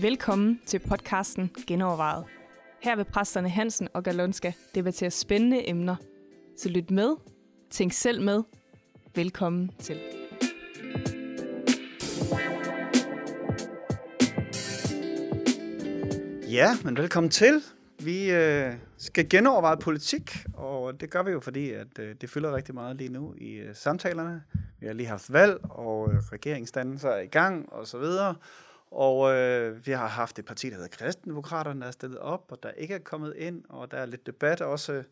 Velkommen til podcasten Genovervejet. Her vil præsterne Hansen og Galonska debattere spændende emner. Så lyt med, tænk selv med. Velkommen til. Ja, men velkommen til. Vi øh, skal genoverveje politik, og det gør vi jo, fordi at øh, det fylder rigtig meget lige nu i øh, samtalerne. Vi har lige haft valg, og øh, regeringsdannelser er i gang, og så videre. Og øh, vi har haft et parti, der hedder Kristendemokraterne, der er stillet op, og der ikke er kommet ind, og der er lidt debat også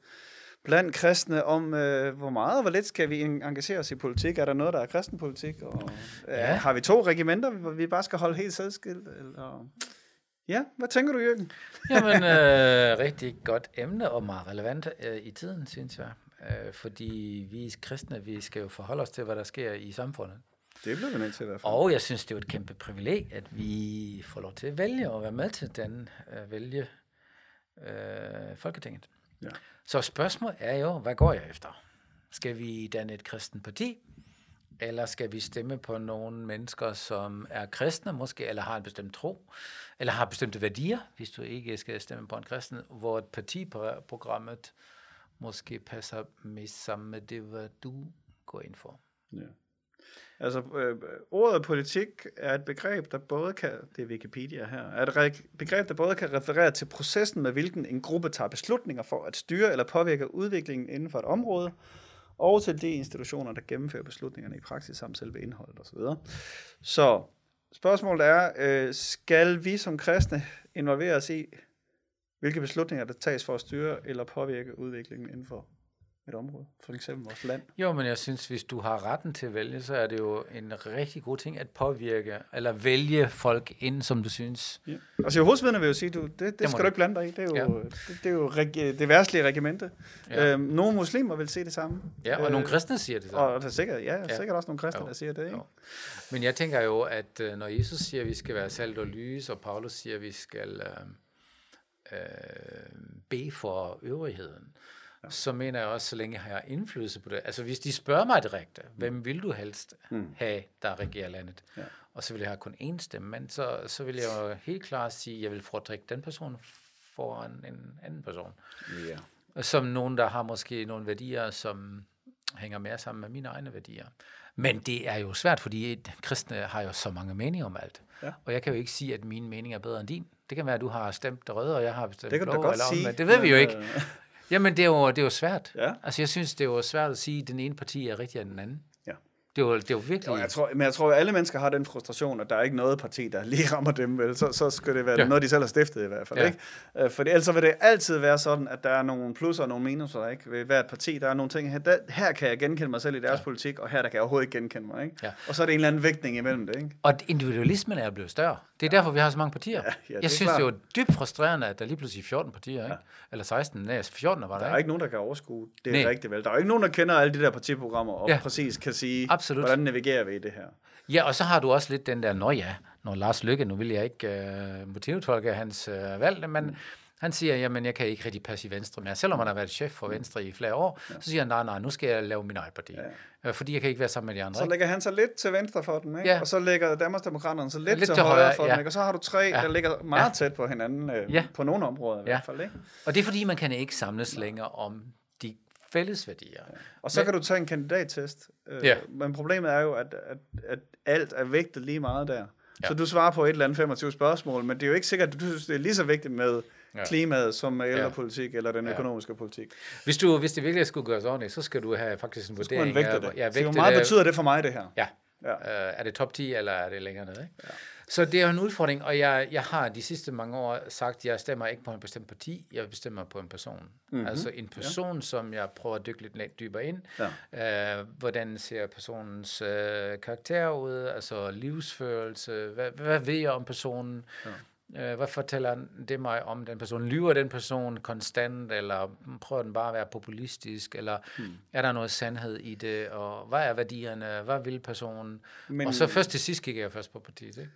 blandt kristne om, øh, hvor meget og hvor lidt skal vi engagere os i politik. Er der noget, der er kristenpolitik? Og, øh, ja. Har vi to regimenter, hvor vi bare skal holde helt særskilt? Eller... Ja, hvad tænker du, Jørgen? Jamen, øh, rigtig godt emne og meget relevant øh, i tiden, synes jeg. Øh, fordi vi kristne, vi skal jo forholde os til, hvad der sker i samfundet. Det bliver vi nødt til i hvert fald. Og jeg synes, det er et kæmpe privileg, at vi får lov til at vælge og være med til den øh, vælge øh, Folketinget. Ja. Så spørgsmålet er jo, hvad går jeg efter? Skal vi danne et kristen parti? Eller skal vi stemme på nogle mennesker, som er kristne måske, eller har en bestemt tro, eller har bestemte værdier, hvis du ikke skal stemme på en kristen, hvor et partiprogrammet måske passer mest sammen med det, hvad du går ind for. Ja. Altså, øh, ordet politik er et begreb, der både kan, det er Wikipedia her, er et begreb, der både kan referere til processen, med hvilken en gruppe tager beslutninger for at styre eller påvirke udviklingen inden for et område, og til de institutioner, der gennemfører beslutningerne i praksis samt selve indholdet osv. Så spørgsmålet er, øh, skal vi som kristne involvere os i, hvilke beslutninger der tages for at styre eller påvirke udviklingen inden for et område, for eksempel vores land. Jo, men jeg synes, hvis du har retten til at vælge, så er det jo en rigtig god ting at påvirke, eller vælge folk ind, som du synes. Ja. Altså Jehovas vil jo sige, du, det, det, det skal du ikke blande dig i. Det er jo, ja. det, det, er jo regi, det værtslige regimente. Ja. Øhm, nogle muslimer vil se det samme. Ja, og øh, nogle kristne siger det samme. Og der er sikkert, ja, ja. sikkert også nogle kristne, jo. der siger det. Ikke? Jo. Men jeg tænker jo, at øh, når Jesus siger, at vi skal være salt og lys, og Paulus siger, at vi skal øh, øh, bede for øvrigheden, ja. så mener jeg også, så længe jeg har indflydelse på det. Altså hvis de spørger mig direkte, mm. hvem vil du helst mm. have, der regerer landet? Ja. Og så vil jeg have kun én stemme, men så, så vil jeg jo helt klart sige, at jeg vil foretrække den person foran en anden person. Ja. Som nogen, der har måske nogle værdier, som hænger mere sammen med mine egne værdier. Men det er jo svært, fordi kristne har jo så mange meninger om alt. Ja. Og jeg kan jo ikke sige, at min mening er bedre end din. Det kan være, at du har stemt røde, og jeg har stemt det kan blå. Du godt eller sige, om, det ved vi jo ikke. Jamen, det er jo, det er jo svært. Ja. Altså, jeg synes, det er jo svært at sige, at den ene parti er rigtig af den anden. Det er jo, det er jo virkelig... Jo, jeg tror, men jeg tror, at alle mennesker har den frustration, at der er ikke noget parti, der lige rammer dem, vel? Så, så skal det være ja. noget, de selv har stiftet i hvert fald, ja. ikke? Øh, for ellers vil det altid være sådan, at der er nogle plusser og nogle minuser, ikke? Ved hvert parti, der er nogle ting, her, der, her kan jeg genkende mig selv i deres ja. politik, og her der kan jeg overhovedet ikke genkende mig, ikke? Ja. Og så er det en eller anden vægtning imellem det, ikke? Og individualismen er blevet større. Det er ja. derfor, vi har så mange partier. Ja, ja, jeg synes, klart. det er jo dybt frustrerende, at der lige pludselig er 14 partier, ikke? Ja. Eller 16, nej, 14 var der, Der er ikke, ikke nogen, der kan overskue det er rigtigt vel. Der er ikke nogen, der kender alle de der partiprogrammer, og ja. præcis kan sige, Absolut. Hvordan navigerer vi i det her. Ja, og så har du også lidt den der, nå ja, når Lars Lykke, nu vil jeg ikke uh, motivtolke hans uh, valg, men mm han siger, jamen jeg kan ikke rigtig passe i Venstre mere. Selvom han har været chef for Venstre i flere år, ja. så siger han, nej, nej, nu skal jeg lave min egen parti. Ja. Øh, fordi jeg kan ikke være sammen med de andre. Så lægger han sig lidt til venstre for den, ikke? Ja. og så lægger Danmarksdemokraterne så lidt, lidt til, til højre, højre for ja. den, ikke? og så har du tre, ja. der ligger meget ja. tæt på hinanden, øh, ja. på nogle områder i ja. hvert fald. Ikke? Og det er fordi, man kan ikke samles længere om fælles værdier. Ja. Og så Men, kan du tage en kandidattest. Øh, ja. Men problemet er jo, at, at, at alt er vægtet lige meget der. Ja. Så du svarer på et eller andet 25 spørgsmål, men det er jo ikke sikkert, at du synes, det er lige så vigtigt med ja. klimaet som med ældrepolitik ja. eller den økonomiske ja. politik. Hvis, du, hvis det virkelig skulle gøres ordentligt, så skal du have faktisk en vurdering. Så vægte det. Ja, vægte så hvor meget det, betyder det for mig, det her? Ja. ja. Uh, er det top 10, eller er det længere ned? Ikke? Ja. Så det er en udfordring, og jeg, jeg har de sidste mange år sagt, at jeg stemmer ikke på en bestemt parti, jeg bestemmer på en person. Mm-hmm. Altså en person, ja. som jeg prøver at dykke lidt dybere ind. Ja. Uh, hvordan ser personens uh, karakter ud, altså livsførelse, hvad, hvad ved jeg om personen? Ja. Øh, hvad fortæller det mig om den person? Lyver den person konstant, eller prøver den bare at være populistisk, eller hmm. er der noget sandhed i det, og hvad er værdierne, hvad vil personen? Men, og så først til sidst kigger jeg først på partiet, ikke?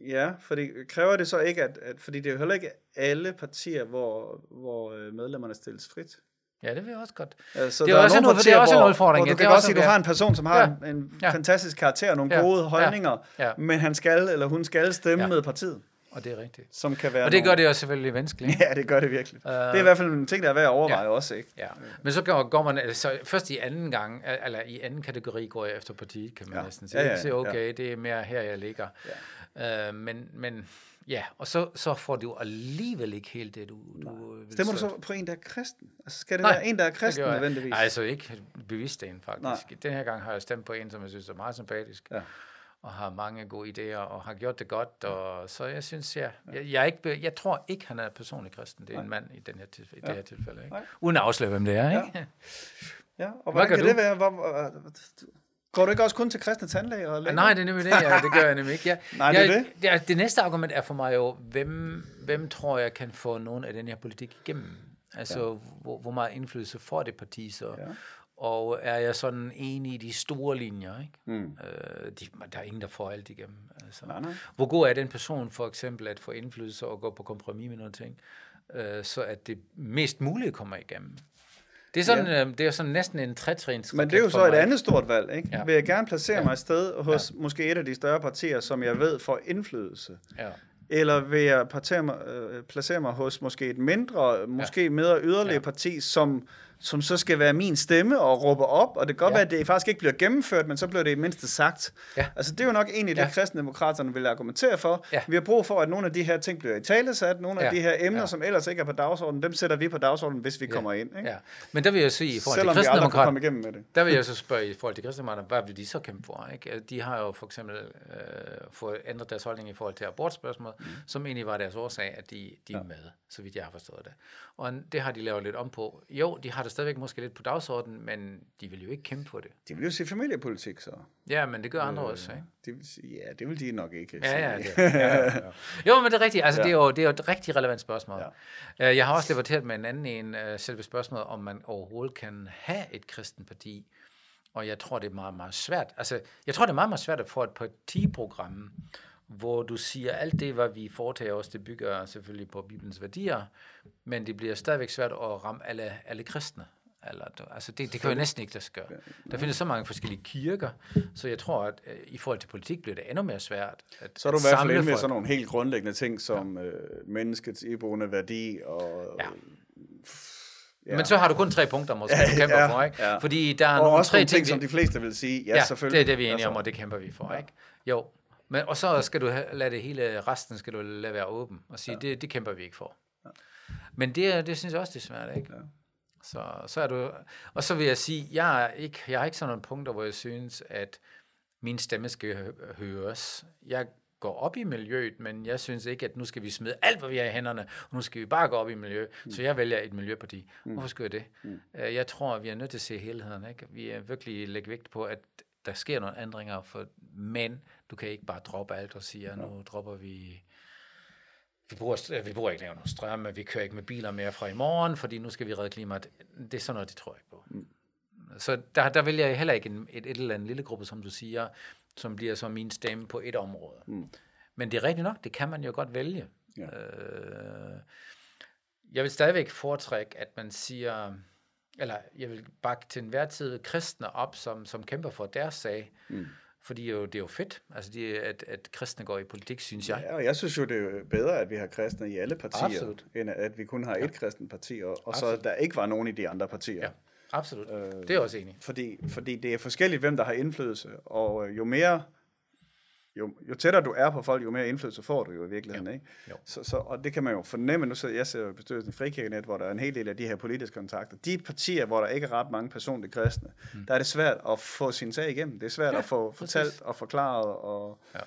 Ja, fordi kræver det så ikke, at, at fordi det er jo heller ikke alle partier, hvor, hvor øh, medlemmerne stilles frit. Ja, det vil jeg også godt. Øh, Så Det er også nogle en- det er partier, også en hvor- udfordring, hvor ja. Du Det kan godt også- sige, at du ja. har en person, som har Ja. en, en Ja. fantastisk karakter og nogle Ja. gode Ja. holdninger, Ja. men han skal eller hun skal stemme Ja. med partiet, Og det er rigtigt. som kan være Og det gør nogle- det jo selvfølgelig vanskeligt. Ja, det gør det virkelig. Øh, Det er i hvert fald en ting, der er værd at overveje også, ikke? Ja, men så går, man, altså først i anden gang, eller i anden kategori går jeg efter partiet, kan man Ja. næsten sige. Ja, Ja, ja, ja, ja. okay, det er mere her, jeg ligger. Ja. Øh, men, men ja, og så, så får du alligevel ikke helt det, du, du vil Stemmer du så på en, der er kristen? Altså, skal det Nej, være en, der er kristen nødvendigvis? Nej, altså ikke bevidst en, faktisk. Nej. Nej. Den her gang har jeg stemt på en, som jeg synes er meget sympatisk. Ja. Og har mange gode idéer, og har gjort det godt. Og, så jeg synes, ja, jeg, jeg, er ikke, jeg tror ikke, han er personlig kristen. Det er en mand i, den her tilfælde, i det her tilfælde. Ikke? Nej. Uden at afsløre, hvem det er. Ikke? Ja, og hvordan gør kan du? det være? Hvor, går du ikke også kun til kristne tandlæger? Og læger? Nej, det er nemlig det. Ja, det gør jeg nemlig ikke. Ja, Nej, det er jeg, det. Ja, det næste argument er for mig jo, hvem, hvem tror jeg kan få nogen af den her politik igennem? Altså, ja. hvor, hvor meget indflydelse får det parti så? Ja. Og er jeg sådan enig i de store linjer? Ikke? Mm. Øh, de, der er ingen, der får alt igennem. Altså. Nej, nej. Hvor god er den person for eksempel at få indflydelse og gå på kompromis med nogle ting, øh, så at det mest mulige kommer igennem? Det er, sådan, ja. øh, det er sådan næsten en trætrins Men det er jo så et andet stort valg, ikke? Ja. Vil jeg gerne placere Ja. mig et sted hos måske et af de større partier, som jeg ved får indflydelse? Ja. Eller vil jeg placere mig, øh, placere mig hos måske et mindre, måske mere yderligere Ja. parti, som, som så skal være min stemme og råbe op, og det kan godt Ja. være, at det faktisk ikke bliver gennemført, men så bliver det i mindste sagt. Ja. Altså det er jo nok egentlig det, Ja. kristendemokraterne vil argumentere for. Ja. Vi har brug for, at nogle af de her ting bliver i talesat, nogle af Ja. de her emner, Ja. som ellers ikke er på dagsordenen, dem sætter vi på dagsordenen, hvis vi kommer ind. Ikke? Ja. Men der vil jeg sige, i forhold Selvom til vi aldrig kan kristendemokrat, komme igennem med det. der vil jeg så spørge i forhold til kristendemokrater, hvad vil de så kæmpe for? Ikke? De har jo for eksempel øh, fået ændret deres holdning i forhold til abortspørgsmålet, mm. som egentlig var deres årsag, at de, de er med, så vidt jeg har forstået det. Og det har de lavet lidt om på. Jo, de har det stadigvæk måske lidt på dagsordenen, men de vil jo ikke kæmpe for det. De vil jo sige familiepolitik, så. Ja, men det gør andre også, ikke? Det vil ja, det vil de nok ikke Ja, ja, det, ja, ja. Jo, men det er rigtigt. Altså, Ja. ja. det, er jo, det er jo et rigtig relevant spørgsmål. Ja. Ja. Jeg har også debatteret med en anden en, øh, selve spørgsmålet, om man overhovedet kan have et kristen parti. Og jeg tror, det er meget, meget svært. Altså, jeg tror, det er meget, meget svært at få et partiprogram, hvor du siger, alt det, hvad vi foretager os, det bygger selvfølgelig på Bibelens værdier, men det bliver stadigvæk svært at ramme alle, alle kristne. Eller, altså det, det kan jo næsten ikke lade sig gøre. Der findes så mange forskellige kirker, så jeg tror, at øh, i forhold til politik bliver det endnu mere svært. At, Så er du i hvert fald inde folk. sådan nogle helt grundlæggende ting, som ja. øh, menneskets iboende værdi og... Ja. Ja. Men så har du kun tre punkter, måske, du kæmper Ja, for, ikke? ja. Fordi der er og nogle også tre ting, ting, som de fleste vil sige, ja, ja, selvfølgelig. det er det, vi er enige om, Altså, og det kæmper vi for, Ja. ja. ikke? Jo, men, og så skal du lade det hele, resten skal du lade være åben, og sige, ja. det, det kæmper vi ikke for. Ja. Men det, det synes jeg også, det er svært, ikke? Ja. Så, så er du, og så vil jeg sige, jeg er ikke, jeg har ikke sådan nogle punkter, hvor jeg synes, at min stemme skal hø- høres. Jeg går op i miljøet, men jeg synes ikke, at nu skal vi smide alt, hvad vi har i hænderne, og nu skal vi bare gå op i miljø. Mm. Så jeg vælger et miljøparti. Mm. Hvorfor skal jeg det? Mm. Jeg tror, at vi er nødt til at se helheden. Ikke? Vi er virkelig lægge vægt på, at der sker nogle ændringer, for, men du kan ikke bare droppe alt og sige, at nu dropper vi vi bruger, vi bruger ikke længere nogen strøm, vi kører ikke med biler mere fra i morgen, fordi nu skal vi redde klimaet. Det er sådan noget, det tror jeg ikke på. Mm. Så der, der vælger jeg heller ikke en, et, et eller andet lille gruppe, som du siger, som bliver så min stemme på et område. Mm. Men det er rigtigt nok, det kan man jo godt vælge. Ja. Øh, jeg vil stadigvæk foretrække, at man siger, eller jeg vil bakke til enhver tid kristne op, som, som kæmper for deres sag. Mm. Fordi jo, det er jo fedt, altså de, at, at kristne går i politik, synes jeg. Ja, og jeg synes jo, det er bedre, at vi har kristne i alle partier, Absolut. end at vi kun har et kristent parti, og, og så der ikke var nogen i de andre partier. Ja, absolut. Øh, det er jeg også enig. Fordi, fordi det er forskelligt, hvem der har indflydelse, og jo mere jo, jo tættere du er på folk, jo mere indflydelse får du jo i virkeligheden. Jo. Ikke? Jo. Så, så, og det kan man jo fornemme. Nu sidder jeg sidder i bestyrelsen i Frikirkenet, hvor der er en hel del af de her politiske kontakter. De partier, hvor der ikke er ret mange personlige kristne, mm. der er det svært at få sin sag igennem. Det er svært Ja, at få præcis. fortalt og forklaret. Og, Ja.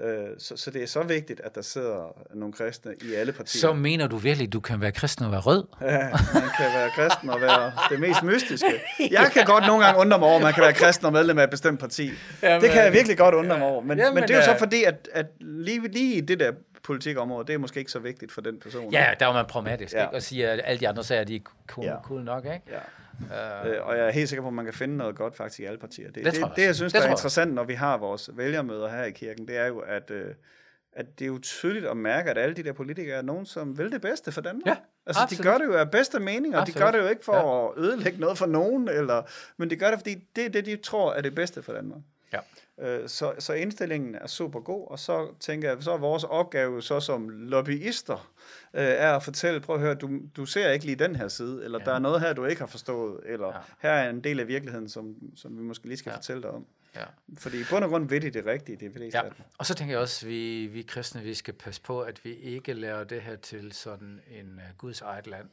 Øh, så, så det er så vigtigt, at der sidder nogle kristne i alle partier. Så mener du virkelig, du kan være kristen og være rød? Ja, man kan være kristen og være det mest mystiske. Jeg kan godt nogle gange undre mig over, at man kan være kristen og medlem af et bestemt parti. Jamen, det kan jeg virkelig godt undre mig over. Men, Jamen, men det er jo så øh, fordi, at, at lige, lige i det der politikområde, det er måske ikke så vigtigt for den person. Ja, der var man pragmatisk, Ja. ikke? Og siger, at alle de andre sager, de er cool, Ja. cool nok, ikke? ja. Uh, Øh, og jeg er helt sikker på, at man kan finde noget godt faktisk i alle partier. Det, Det det, jeg det, det jeg synes, Det der er interessant, når vi har vores vælgermøder her i kirken, det er jo, at, øh, at det er jo tydeligt at mærke, at alle de der politikere er nogen, som vil det bedste for Danmark. Ja, altså, absolut. de gør det jo af bedste mening, og de Absolut. gør det jo ikke for Ja. at ødelægge noget for nogen, eller, men de gør det, fordi det er det, de tror er det bedste for Danmark. Ja. Øh, Så, så indstillingen er super god, og så tænker jeg, så er vores opgave så som lobbyister, øh, er at fortælle, prøv at høre, du, du ser ikke lige den her side, eller ja. der er noget her, du ikke har forstået, eller ja. Her er en del af virkeligheden, som, som vi måske lige skal ja. Fortælle dig om. Ja. Fordi i bund og grund ved de det rigtige, det er fleste Ja, af dem. og så tænker jeg også, at vi, vi kristne, vi skal passe på, at vi ikke laver det her til sådan en uh, Guds eget land.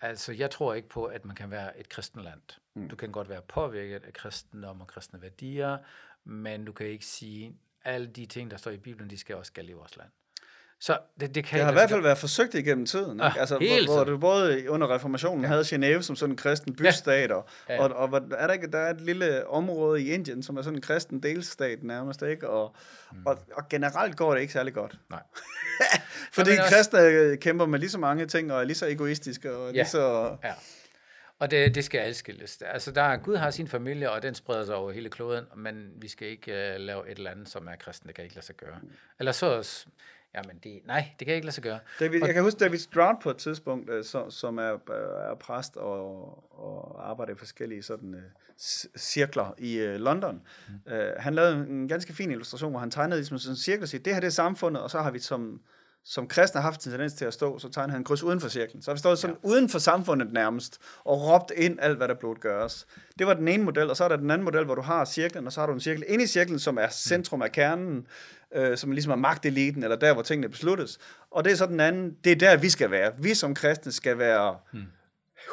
Altså, jeg tror ikke på, at man kan være et kristen land. Mm. Du kan godt være påvirket af kristendom og kristne værdier, men du kan ikke sige, alle de ting, der står i Bibelen, de skal også gælde i vores land. Så det, det kan Det har i hvert fald været forsøgt igennem tiden. Ikke? Ah, altså, hvor, hvor du både under reformationen ja. havde Genève som sådan en kristen bystat, og, Ja. ja. og, og hvor- er der, ikke, der er et lille område i Indien, som er sådan en kristen delstat nærmest, ikke? Og, mm. og, og generelt går det ikke særlig godt. Nej. Fordi men også- kristne øh, kæmper med lige så mange ting, og er lige så egoistiske, og Ja. lige så... Ja. Og det, det skal adskilles. Altså, der er, Gud har sin familie, og den spreder sig over hele kloden, men vi skal ikke uh, lave et eller andet, som er kristen. Det kan ikke lade sig gøre. Eller så... Jamen, det, nej, det kan ikke lade sig gøre. David, jeg kan huske David Stroud på et tidspunkt, øh, som, som er, er præst og, og arbejder i forskellige sådan, uh, cirkler i uh, London. Mm. Uh, han lavede en ganske fin illustration, hvor han tegnede ligesom sådan en cirkel og siger, det her det er samfundet, og så har vi som, som kristne haft en tendens til at stå, så tegnede han kryds uden for cirklen. Så har vi stået sådan ja. uden for samfundet nærmest, og råbt ind alt, hvad der blev gøres. Det var den ene model, og så er der den anden model, hvor du har cirklen, og så har du en cirkel inde i cirklen, som er centrum af kernen, øh, som ligesom er magteliten, eller der, hvor tingene besluttes. Og det er så den anden, det er der, vi skal være. Vi som kristne skal være hmm.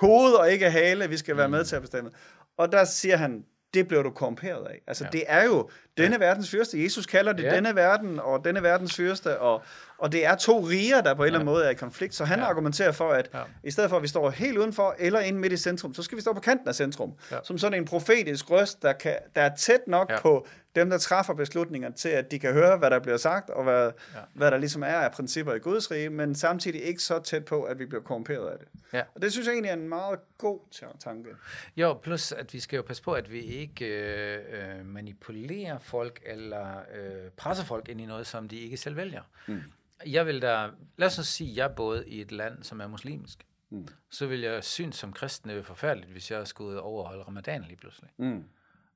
hoved og ikke hale, vi skal være med til at bestemme. Og der siger han, det bliver du korrumperet af. Altså, ja. det er jo denne verdens fyrste. Jesus kalder det ja. denne verden, og denne verdens fyrste, og, og det er to riger, der på en eller anden måde er i konflikt. Så han ja. argumenterer for, at ja. i stedet for, at vi står helt udenfor, eller inde midt i centrum, så skal vi stå på kanten af centrum. Ja. Som sådan en profetisk røst, der, kan, der er tæt nok ja. på dem, der træffer beslutninger til, at de kan høre, hvad der bliver sagt, og hvad, ja. hvad der ligesom er af principper i Guds rige, men samtidig ikke så tæt på, at vi bliver korrumperet af det. Ja. Og det synes jeg egentlig er en meget god tanke. Jo, plus at vi skal jo passe på, at vi ikke øh, manipulerer folk eller øh, presser folk ind i noget, som de ikke selv vælger. Mm. Jeg vil da, lad os sige, at jeg boede i et land, som er muslimsk. Mm. Så vil jeg synes som kristen, det er forfærdeligt, hvis jeg skulle overholde ramadan lige pludselig. Mm.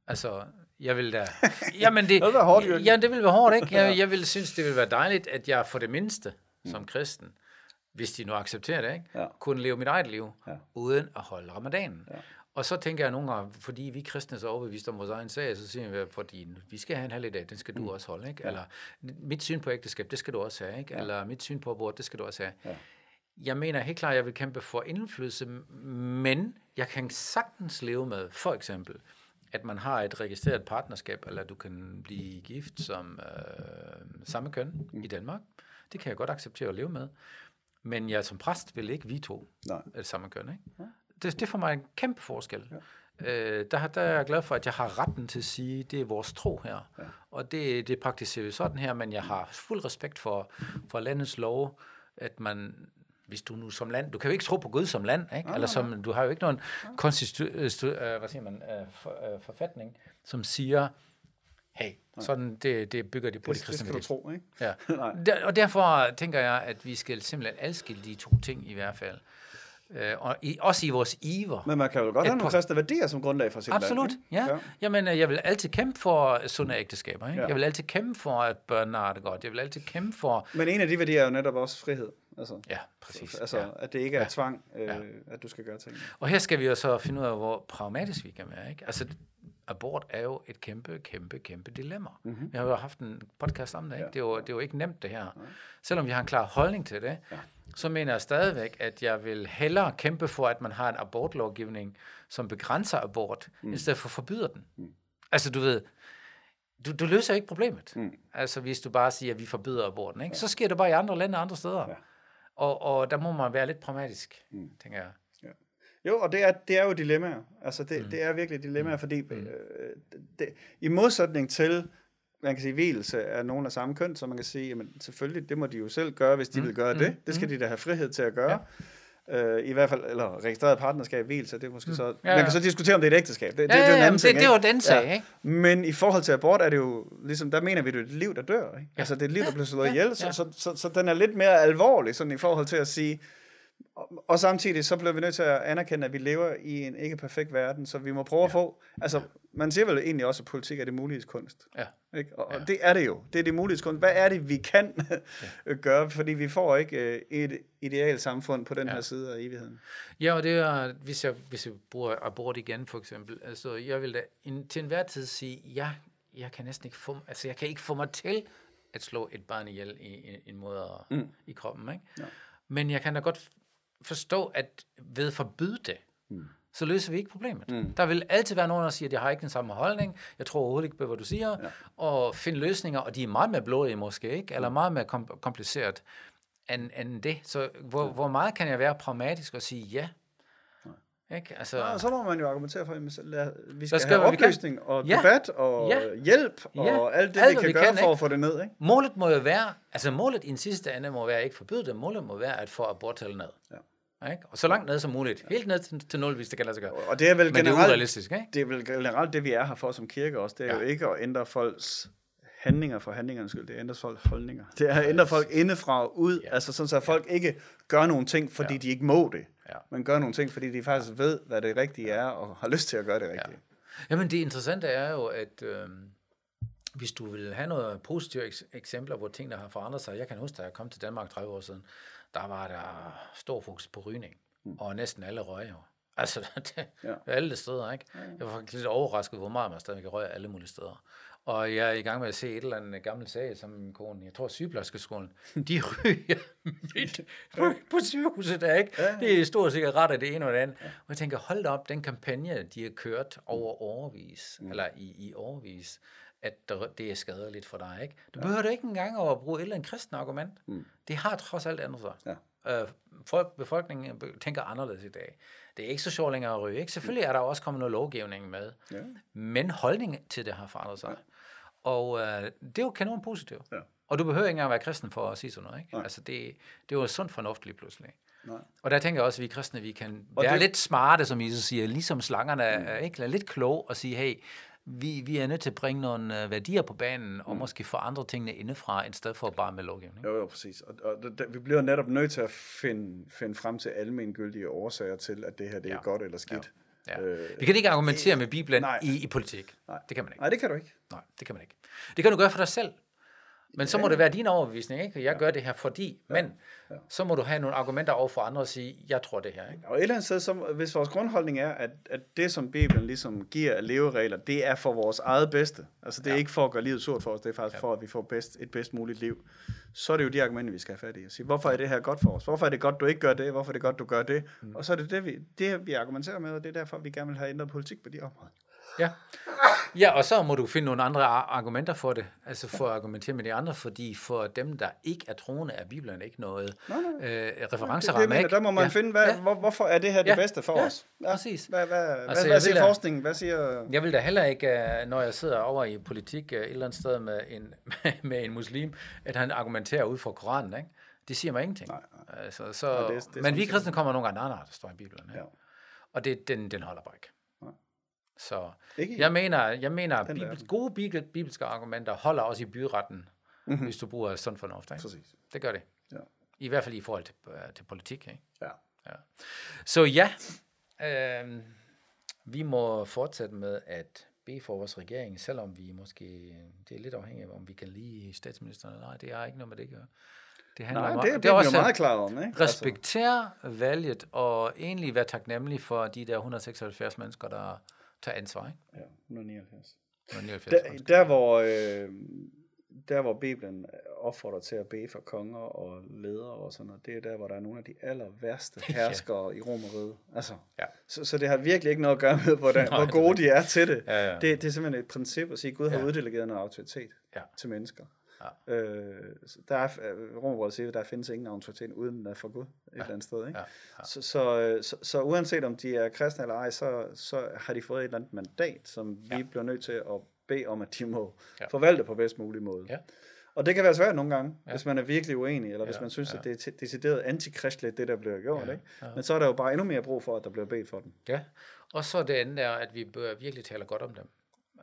Altså, jeg vil da... Jamen det, det vil være hårdt, Jørgen. Ja, det vil være hårdt, ikke? Jeg, jeg vil synes, det vil være dejligt, at jeg for det mindste, mm. som kristen, hvis de nu accepterer det, ikke? Ja. kunne leve mit eget liv, ja. uden at holde ramadanen. Ja. Og så tænker jeg nogle gange, fordi vi kristne så overbevist om vores egen sag, så siger vi, fordi vi skal have en halvdag, den skal du mm. også holde, ikke? Eller mit syn på ægteskab, det skal du også have, ikke? Ja. Eller mit syn på abort, det skal du også have. Ja. Jeg mener helt klart, at jeg vil kæmpe for indflydelse, men jeg kan sagtens leve med, for eksempel, at man har et registreret partnerskab, eller du kan blive gift som øh, samme køn mm. i Danmark. Det kan jeg godt acceptere at leve med. Men jeg som præst vil ikke vi to Nej. samme køn. Ikke? Ja. Det, det er for mig en kæmpe forskel. Ja. Øh, der, der er jeg glad for, at jeg har retten til at sige, det er vores tro her. Ja. Og det, det praktiserer vi sådan her, men jeg har fuld respekt for, for landets lov, at man hvis du nu som land, du kan jo ikke tro på Gud som land, ikke? Nej, eller som, nej. du har jo ikke nogen konstitu, øh, hvad siger man, øh, for, øh, forfatning, som siger, hey, sådan det, det bygger de på det, de kristne Det skal du tro, ikke? Ja. Der, og derfor tænker jeg, at vi skal simpelthen adskille de to ting i hvert fald. Øh, og i, også i vores iver. Men man kan jo godt have nogle kristne værdier som grundlag for sit Absolut, land. ja. ja. Jamen, øh, jeg vil altid kæmpe for sunde ægteskaber. Ikke? Ja. Jeg vil altid kæmpe for, at børnene har det godt. Jeg vil altid kæmpe for... Men en af de værdier er jo netop også frihed. Altså, ja, præcis. Altså, ja. at det ikke er ja. tvang, øh, ja. at du skal gøre ting. Og her skal vi jo så finde ud af, hvor pragmatisk vi kan være. Ikke? Altså, abort er jo et kæmpe, kæmpe, kæmpe dilemma. Mm-hmm. Vi har jo haft en podcast om det. Ikke? Ja. Det, er jo, det er jo ikke nemt, det her. Ja. Selvom vi har en klar holdning til det, ja. Så mener jeg stadigvæk, at jeg vil hellere kæmpe for, at man har en abortlovgivning, som begrænser abort, mm. i stedet for forbyder den. Mm. Altså, du ved, du, du løser ikke problemet. Mm. Altså, hvis du bare siger, at vi forbyder aborten, ikke? Ja. så sker det bare i andre lande og andre steder. Ja. Og, og der må man være lidt pragmatisk, mm. tænker jeg. Ja. Jo, og det er, det er jo dilemmaer. Altså, det, mm. det er virkelig dilemmaer, fordi mm. øh, det, i modsætning til, man kan sige, hvilelse er nogen af samme køn, så man kan sige, jamen selvfølgelig, det må de jo selv gøre, hvis de mm. vil gøre det. Det skal mm. de da have frihed til at gøre. Øh, I hvert fald, eller registreret partnerskab, hvilelse, det er måske så... Ja, Man ja. kan så diskutere, om det er et ægteskab. Det, det, Ja, det er jo en ja, anden det- ting, det ikke? var den sag, ikke? Men i forhold til abort er det jo, ligesom, der mener vi, det er et liv, der dør. Ikke? Altså, det er et liv, der bliver slået Ja, ihjel, ja. så, så, så, så, den er lidt mere alvorlig, sådan i forhold til at sige... Og, og samtidig så bliver vi nødt til at anerkende, at vi lever i en ikke perfekt verden, så vi må prøve at få... Altså, man siger vel egentlig også, at politik er det mulige kunst. Ja. Ikke? Og, Ja. og det er det jo. Det er det mulige kunst. Hvad er det, vi kan gøre? Fordi vi får ikke øh, et idealt samfund på den Ja. her side af evigheden. Ja, og det er, hvis jeg, hvis jeg bruger abort igen for eksempel, altså jeg vil da en, til enhver tid sige, ja, jeg kan næsten ikke få, altså jeg kan ikke få mig til at slå et barn ihjel i, i en moder mm. i kroppen, ikke? Ja. Men jeg kan da godt forstå, at ved at forbyde det, mm. så løser vi ikke problemet. Mm. Der vil altid være nogen, der siger, at jeg har ikke den samme holdning, jeg tror overhovedet ikke på, hvad du siger, ja. og finde løsninger, og de er meget mere blodige måske, ikke? Eller meget mere kom- kompliceret end, end det. Så hvor, hvor meget kan jeg være pragmatisk og sige ja? Ikke? Altså, Og så må man jo argumentere for, at vi skal, skal have vi kan. oplysning og Ja. debat og Ja. hjælp og Ja. alt det, Alt, vi kan vi gøre kan, for ikke? at få det ned. Ikke? Målet må jo være, altså målet i en sidste ende må være ikke forbyde det, målet må være at få aborttallet ned. Ja. Ikke? Og så langt ned som muligt. Helt ned til, til 0, hvis det kan lade sig gøre. Og det er vel Men det er generelt, ikke? det er vel generelt det, vi er her for som kirke også. Det er ja. Ja. jo ikke at ændre folks handlinger for handlingernes skyld. Det er at ændre folks holdninger. Det er at ændre folk indefra og ud. Ja. Altså sådan, så folk ikke gør nogle ting, fordi Ja. de ikke må det. Ja. Men gør nogle ting, fordi de faktisk ved, hvad det rigtige er, og har lyst til at gøre det rigtige. Jamen det interessante er jo, at øh, hvis du vil have noget positive eks- eksempler, hvor tingene har forandret sig. Jeg kan huske, da jeg kom til Danmark 30 år siden, der var der stor fokus på rygning. Mm. Og næsten alle røg jo. Altså, det, Ja. ja. alle steder, ikke? Jeg var faktisk lidt overrasket, hvor meget man stadig røger alle mulige steder. Og jeg er i gang med at se et eller andet gammelt sag, som min kone, jeg tror sygeplejerskeskolen, de ryger midt på, sygehuset der, ikke? Ja. Det er store cigaretter, det ene og det andet. Og jeg tænker, hold op, den kampagne, de har kørt over overvis, mm. eller i, i overvis, at det er skadeligt for dig, ikke? Du behøver da ikke engang at bruge et eller andet kristen argument. Mm. Det har trods alt ændret sig. Ja. Øh, folk, befolkningen be- tænker anderledes i dag. Det er ikke så sjovt længere at ryge. Ikke? Selvfølgelig er der også kommet noget lovgivning med, Ja. men holdningen til det har forandret sig. Og øh, det er jo kanon positivt. Ja. Og du behøver ikke engang være kristen for at sige sådan noget. Ikke? Altså det, det er jo sund fornuft lige pludselig. Nej. Og der tænker jeg også, at vi kristne, vi kan Og være det- lidt smarte, som Jesus siger, ligesom slangerne er, ikke? Lidt klog og sige, hey, vi, vi er nødt til at bringe nogle øh, værdier på banen, og måske forandre tingene indefra, i stedet for bare med lovgivning. Jo, jo, præcis. Og, og der, vi bliver netop nødt til at finde, finde frem til almengyldige årsager til, at det her det er Ja. godt eller skidt. Ja. Øh, Vi kan ikke argumentere med Bibelen nej. i, i politik. Nej. Det kan man ikke. Nej, det kan du ikke. Nej, det kan man ikke. Det kan du gøre for dig selv. Men så må det være din overbevisning, ikke? Jeg gør det her fordi, men så må du have nogle argumenter over for andre og sige, jeg tror det her, ikke? Og et eller andet sted, så, hvis vores grundholdning er, at, at det, som Bibelen ligesom giver af leveregler, det er for vores eget bedste. Altså, det er ja. Ja. ikke for at gøre livet surt for os, det er faktisk ja. for, at vi får bedst, et bedst muligt liv. Så er det jo de argumenter, vi skal have fat i. Og sige, hvorfor er det her godt for os? Hvorfor er det godt, du ikke gør det? Hvorfor er det godt, du gør det? Mm. Og så er det det, vi, det, vi argumenterer med, og det er derfor, vi gerne vil have ændret politik på de områder. Ja. Ja, og så må du finde nogle andre ar- argumenter for det, altså for at argumentere med de andre, fordi for dem, der ikke er troende, er Bibelen ikke noget øh, Det, det, referenceramme, mener, der må man ja. finde, hvad, ja. hvor, hvorfor er det her det Ja. bedste for Ja, os? præcis. Hvad, hvad, Altså, hvad, hvad siger da- forskningen? Hvad siger... Jeg vil da heller ikke, øh, når jeg sidder over i politik øh, et eller andet sted med en, med en muslim, at han argumenterer ud fra Koranen, ikke? Det siger mig ingenting. Nej, Altså, så, Nej, det er- det er men vi kristne kommer nogle gange, nej, nej, der står i Bibelen. Ikke? Ja. Og det, den, den holder bare ikke. Så Ikke jeg mener, jeg mener at bibel, verden. gode bibel, bibelske argumenter holder også i byretten, mm-hmm. hvis du bruger sund fornuft. Ikke? Præcis. Det gør det. Ja. I hvert fald i forhold til, øh, til politik. Ikke? Ja. Ja. Så ja, øh, vi må fortsætte med at bede for vores regering, selvom vi måske, det er lidt afhængigt af, om vi kan lide statsministeren eller nej, det har ikke noget med det at gøre. Det handler Nej, om, det det er jo meget klar om, ikke? Altså, respektere valget og egentlig være taknemmelig for de der 176 mennesker, der tager ansvar. Ikke? Ja, 179. 179 Der, der, hvor, øh, der, hvor Bibelen opfordrer til at bede for konger og ledere og sådan noget, det er der, hvor der er nogle af de aller værste Ja. herskere i Romeriet. Altså, Ja. så, så det har virkelig ikke noget at gøre med, hvordan, Nej, hvor gode de er til det. Ja, ja. det. Det er simpelthen et princip at sige, at Gud har Ja. uddelegeret noget autoritet Ja. til mennesker. Ja. Øh, så der er, øh, Romerbrødet siger, at der findes ingen autoritet uden den er for Gud et eller andet sted. Ikke? Ja, ja. Så, så, øh, så, så uanset om de er kristne eller ej, så, så har de fået et eller andet mandat, som vi Ja. bliver nødt til at bede om, at de må Ja. ja. forvalte på bedst mulig måde. Ja. Og det kan være svært nogle gange, ja. Ja. hvis man er virkelig uenig, eller hvis Ja, man synes, ja. at det er decideret antikristeligt, det der bliver gjort. Ja, Ikke? ja. Men så er der jo bare endnu mere brug for, at der bliver bedt for dem. Ja, og så det andet er, at vi bør virkelig tale godt om dem.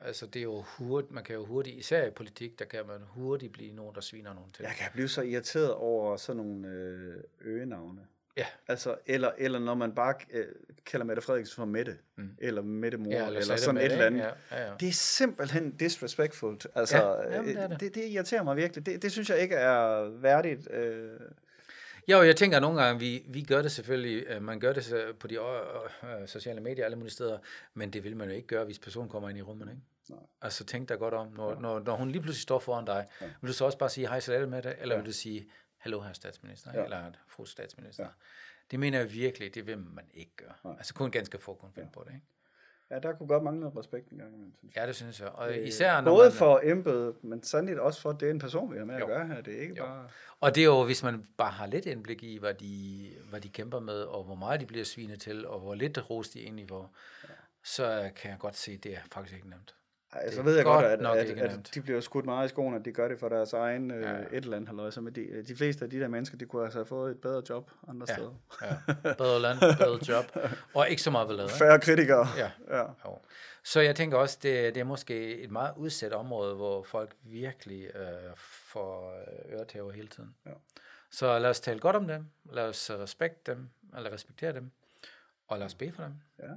Altså det er jo hurtigt, man kan jo hurtigt, især i politik, der kan man hurtigt blive nogen, der sviner nogen til. Jeg kan blive så irriteret over sådan nogle øh, øgenavne. Ja. Altså, eller, eller når man bare øh, kalder Mette Frederiksen for Mette, mm. eller Mette Mor, Ja, eller, eller sådan med et eller andet. Ja, ja, ja. Det er simpelthen disrespectful. Altså, Ja, jamen, det er øh, det. det, det irriterer mig virkelig. Det, det synes jeg ikke er værdigt. Øh, Jo, jeg tænker nogle gange, vi, vi gør det selvfølgelig, øh, man gør det på de øh, øh, sociale medier alle mulige steder, men det vil man jo ikke gøre, hvis personen kommer ind i rummet, ikke? Nej. Altså tænk dig godt om, når, ja. når, når hun lige pludselig står foran dig, ja. vil du så også bare sige hej så med det, eller ja. vil du sige, hallo herr statsminister, ja. Eller fru statsminister. Ja. Det mener jeg virkelig, det vil man ikke gøre. Nej. Altså kun ganske få kunne finde ja. på det, ikke? Ja, der kunne godt mangle noget respekt en gang imellem, synes jeg. Ja, det synes jeg. Og Øh, især når Både man, for embedet, men sandelig også for, at det er en person, vi har med at Jo. gøre her. Det er ikke Jo. bare... Og det er jo, hvis man bare har lidt indblik i, hvad de, hvad de kæmper med, og hvor meget de bliver svinet til, og hvor lidt ros de egentlig får, så kan jeg godt se, at det er faktisk ikke nemt. Ej, så ved jeg godt at, at, at nemt. de bliver skudt meget i skoene, at de gør det for deres egen øh, Ja. et eller andet halløj. Så med de, de fleste af de der mennesker, de kunne altså have fået et bedre job andre Ja. steder. Ja. Bedre land, bedre job, og ikke så meget ballade. Færre kritikere. Ja. ja. Jo. Så jeg tænker også, det, det er måske et meget udsat område, hvor folk virkelig øh, får øh, øretæver hele tiden. Ja. Så lad os tale godt om dem, lad os øh, respekte dem, eller respektere dem, og lad os bede for dem. ja.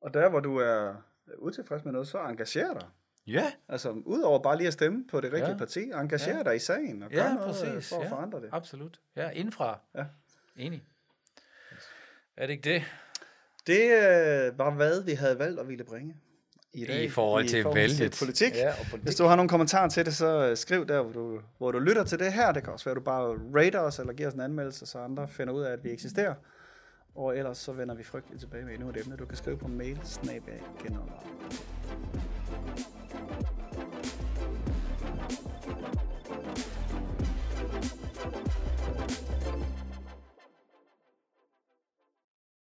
Og der, hvor du er utilfreds med noget, så engager dig. Ja, Altså, udover bare lige at stemme på det rigtige Ja. parti, engager Ja. dig i sagen og ja noget øh, præcis. for at ja. forandre det. Absolut. Ja, indenfra. Ja. Enig. Er det ikke det? Det øh, var, hvad vi havde valgt at ville bringe i dag. I forhold til vælget. politik. Ja, og politik. Hvis du har nogle kommentarer til det, så øh, skriv der, hvor du, hvor du lytter til det her. Det kan også være, at du bare rater os, eller giver os en anmeldelse, så andre finder ud af, at vi eksisterer. Og ellers så vender vi frygteligt tilbage med endnu et emne. Du kan skrive på mail, snabag, Thank you.